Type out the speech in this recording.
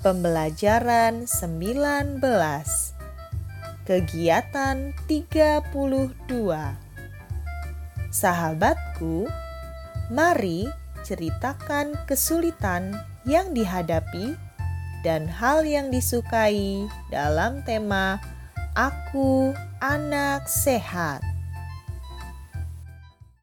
Pembelajaran 19 Kegiatan 32 Sahabatku, mari ceritakan kesulitan yang dihadapi dan hal yang disukai dalam tema Aku Anak Sehat.